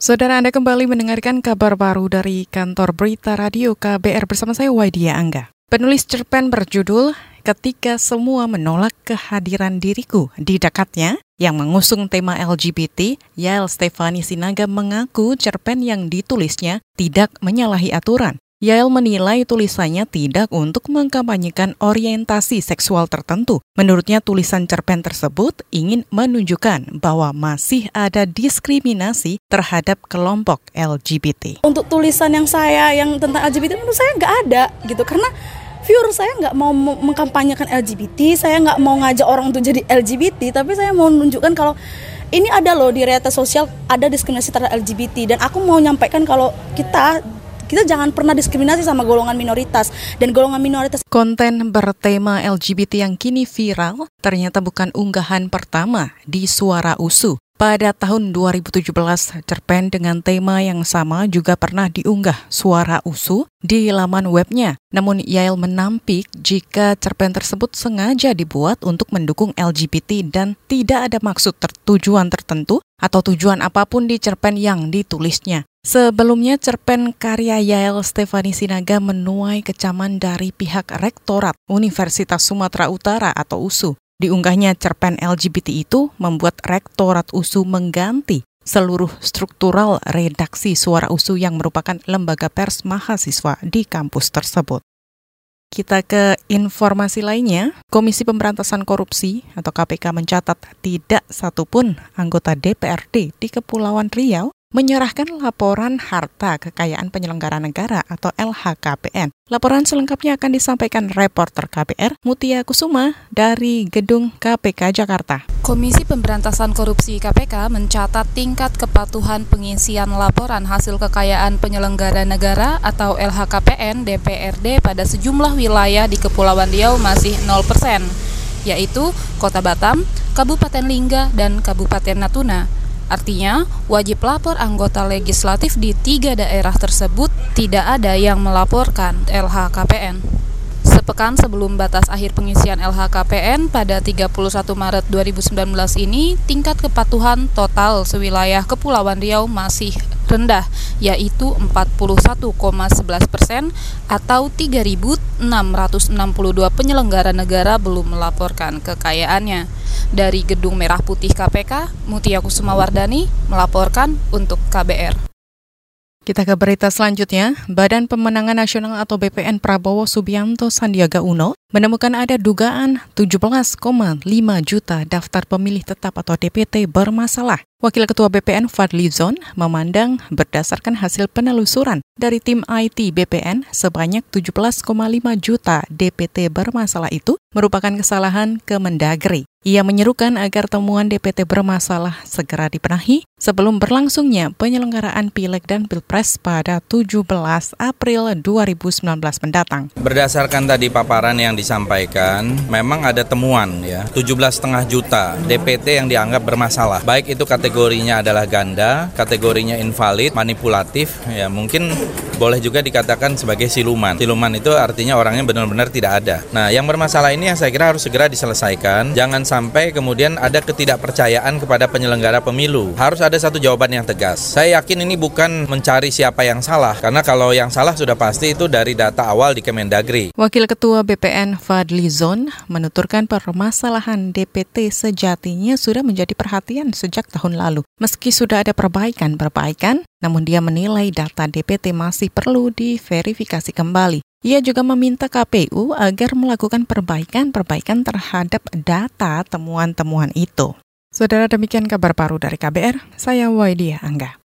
Saudara Anda kembali mendengarkan kabar baru dari kantor berita radio KBR bersama saya Waidia Angga. Penulis cerpen berjudul Ketika Semua Menolak Kehadiran Diriku di dekatnya yang mengusung tema LGBT, Yael Stefani Sinaga mengaku cerpen yang ditulisnya tidak menyalahi aturan. Yael menilai tulisannya tidak untuk mengkampanyekan orientasi seksual tertentu. Menurutnya tulisan cerpen tersebut ingin menunjukkan bahwa masih ada diskriminasi terhadap kelompok LGBT. Untuk tulisan yang saya yang tentang LGBT menurut saya nggak ada gitu karena viewer saya nggak mau mengkampanyekan LGBT, saya nggak mau ngajak orang untuk jadi LGBT, tapi saya mau menunjukkan kalau ini ada loh di realitas sosial ada diskriminasi terhadap LGBT dan aku mau nyampaikan kalau kita kita jangan pernah diskriminasi sama golongan minoritas dan golongan minoritas. Konten bertema LGBT yang kini viral ternyata bukan unggahan pertama di Suara Usu. Pada tahun 2017, cerpen dengan tema yang sama juga pernah diunggah Suara Usu di laman webnya. Namun Yael menampik jika cerpen tersebut sengaja dibuat untuk mendukung LGBT dan tidak ada maksud tertujuan tertentu atau tujuan apa pun di cerpen yang ditulisnya. Sebelumnya cerpen karya Yael Stefani Sinaga menuai kecaman dari pihak Rektorat Universitas Sumatera Utara atau USU. Diunggahnya cerpen LGBT itu membuat Rektorat USU mengganti seluruh struktural redaksi Suara USU yang merupakan lembaga pers mahasiswa di kampus tersebut. Kita ke informasi lainnya, Komisi Pemberantasan Korupsi atau KPK mencatat tidak satupun anggota DPRD di Kepulauan Riau menyerahkan laporan harta kekayaan penyelenggara negara atau LHKPN. Laporan selengkapnya akan disampaikan reporter KPR Mutia Kusuma dari Gedung KPK Jakarta. Komisi Pemberantasan Korupsi KPK mencatat tingkat kepatuhan pengisian laporan hasil kekayaan penyelenggara negara atau LHKPN DPRD pada sejumlah wilayah di Kepulauan Riau masih 0%, yaitu Kota Batam, Kabupaten Lingga, dan Kabupaten Natuna. Artinya, wajib lapor anggota legislatif di tiga daerah tersebut tidak ada yang melaporkan LHKPN. Sepekan sebelum batas akhir pengisian LHKPN pada 31 Maret 2019 ini, tingkat kepatuhan total sewilayah Kepulauan Riau masih rendah, yaitu 41,11 persen atau 3.662 penyelenggara negara belum melaporkan kekayaannya. Dari Gedung Merah Putih KPK, Mutia Kusuma Wardani melaporkan untuk KBR. Kita ke berita selanjutnya. Badan Pemenangan Nasional atau BPN Prabowo Subianto Sandiaga Uno menemukan ada dugaan 17,5 juta daftar pemilih tetap atau DPT bermasalah. Wakil Ketua BPN Fadli Zon memandang berdasarkan hasil penelusuran dari tim IT BPN sebanyak 17,5 juta DPT bermasalah itu merupakan kesalahan Kemendagri. Ia menyerukan agar temuan DPT bermasalah segera dipenahi sebelum berlangsungnya penyelenggaraan Pileg dan Pilpres pada 17 April 2019 mendatang. Berdasarkan tadi paparan yang disampaikan, memang ada temuan ya, 17,5 juta DPT yang dianggap bermasalah. Baik itu kategorinya adalah ganda, kategorinya invalid, manipulatif, ya mungkin boleh juga dikatakan sebagai siluman. Siluman itu artinya orangnya benar-benar tidak ada. Nah, yang bermasalah ini yang saya kira harus segera diselesaikan. Jangan sampai kemudian ada ketidakpercayaan kepada penyelenggara pemilu. Harus ada satu jawaban yang tegas. Saya yakin ini bukan mencari siapa yang salah, karena kalau yang salah sudah pasti itu dari data awal di Kemendagri. Wakil Ketua BPN Fadli Zon menuturkan permasalahan DPT sejatinya sudah menjadi perhatian sejak tahun lalu. Meski sudah ada perbaikan-perbaikan, namun dia menilai data DPT masih perlu diverifikasi kembali. Ia juga meminta KPU agar melakukan perbaikan-perbaikan terhadap data temuan-temuan itu. Saudara demikian kabar baru dari KBR, saya Waidia Angga.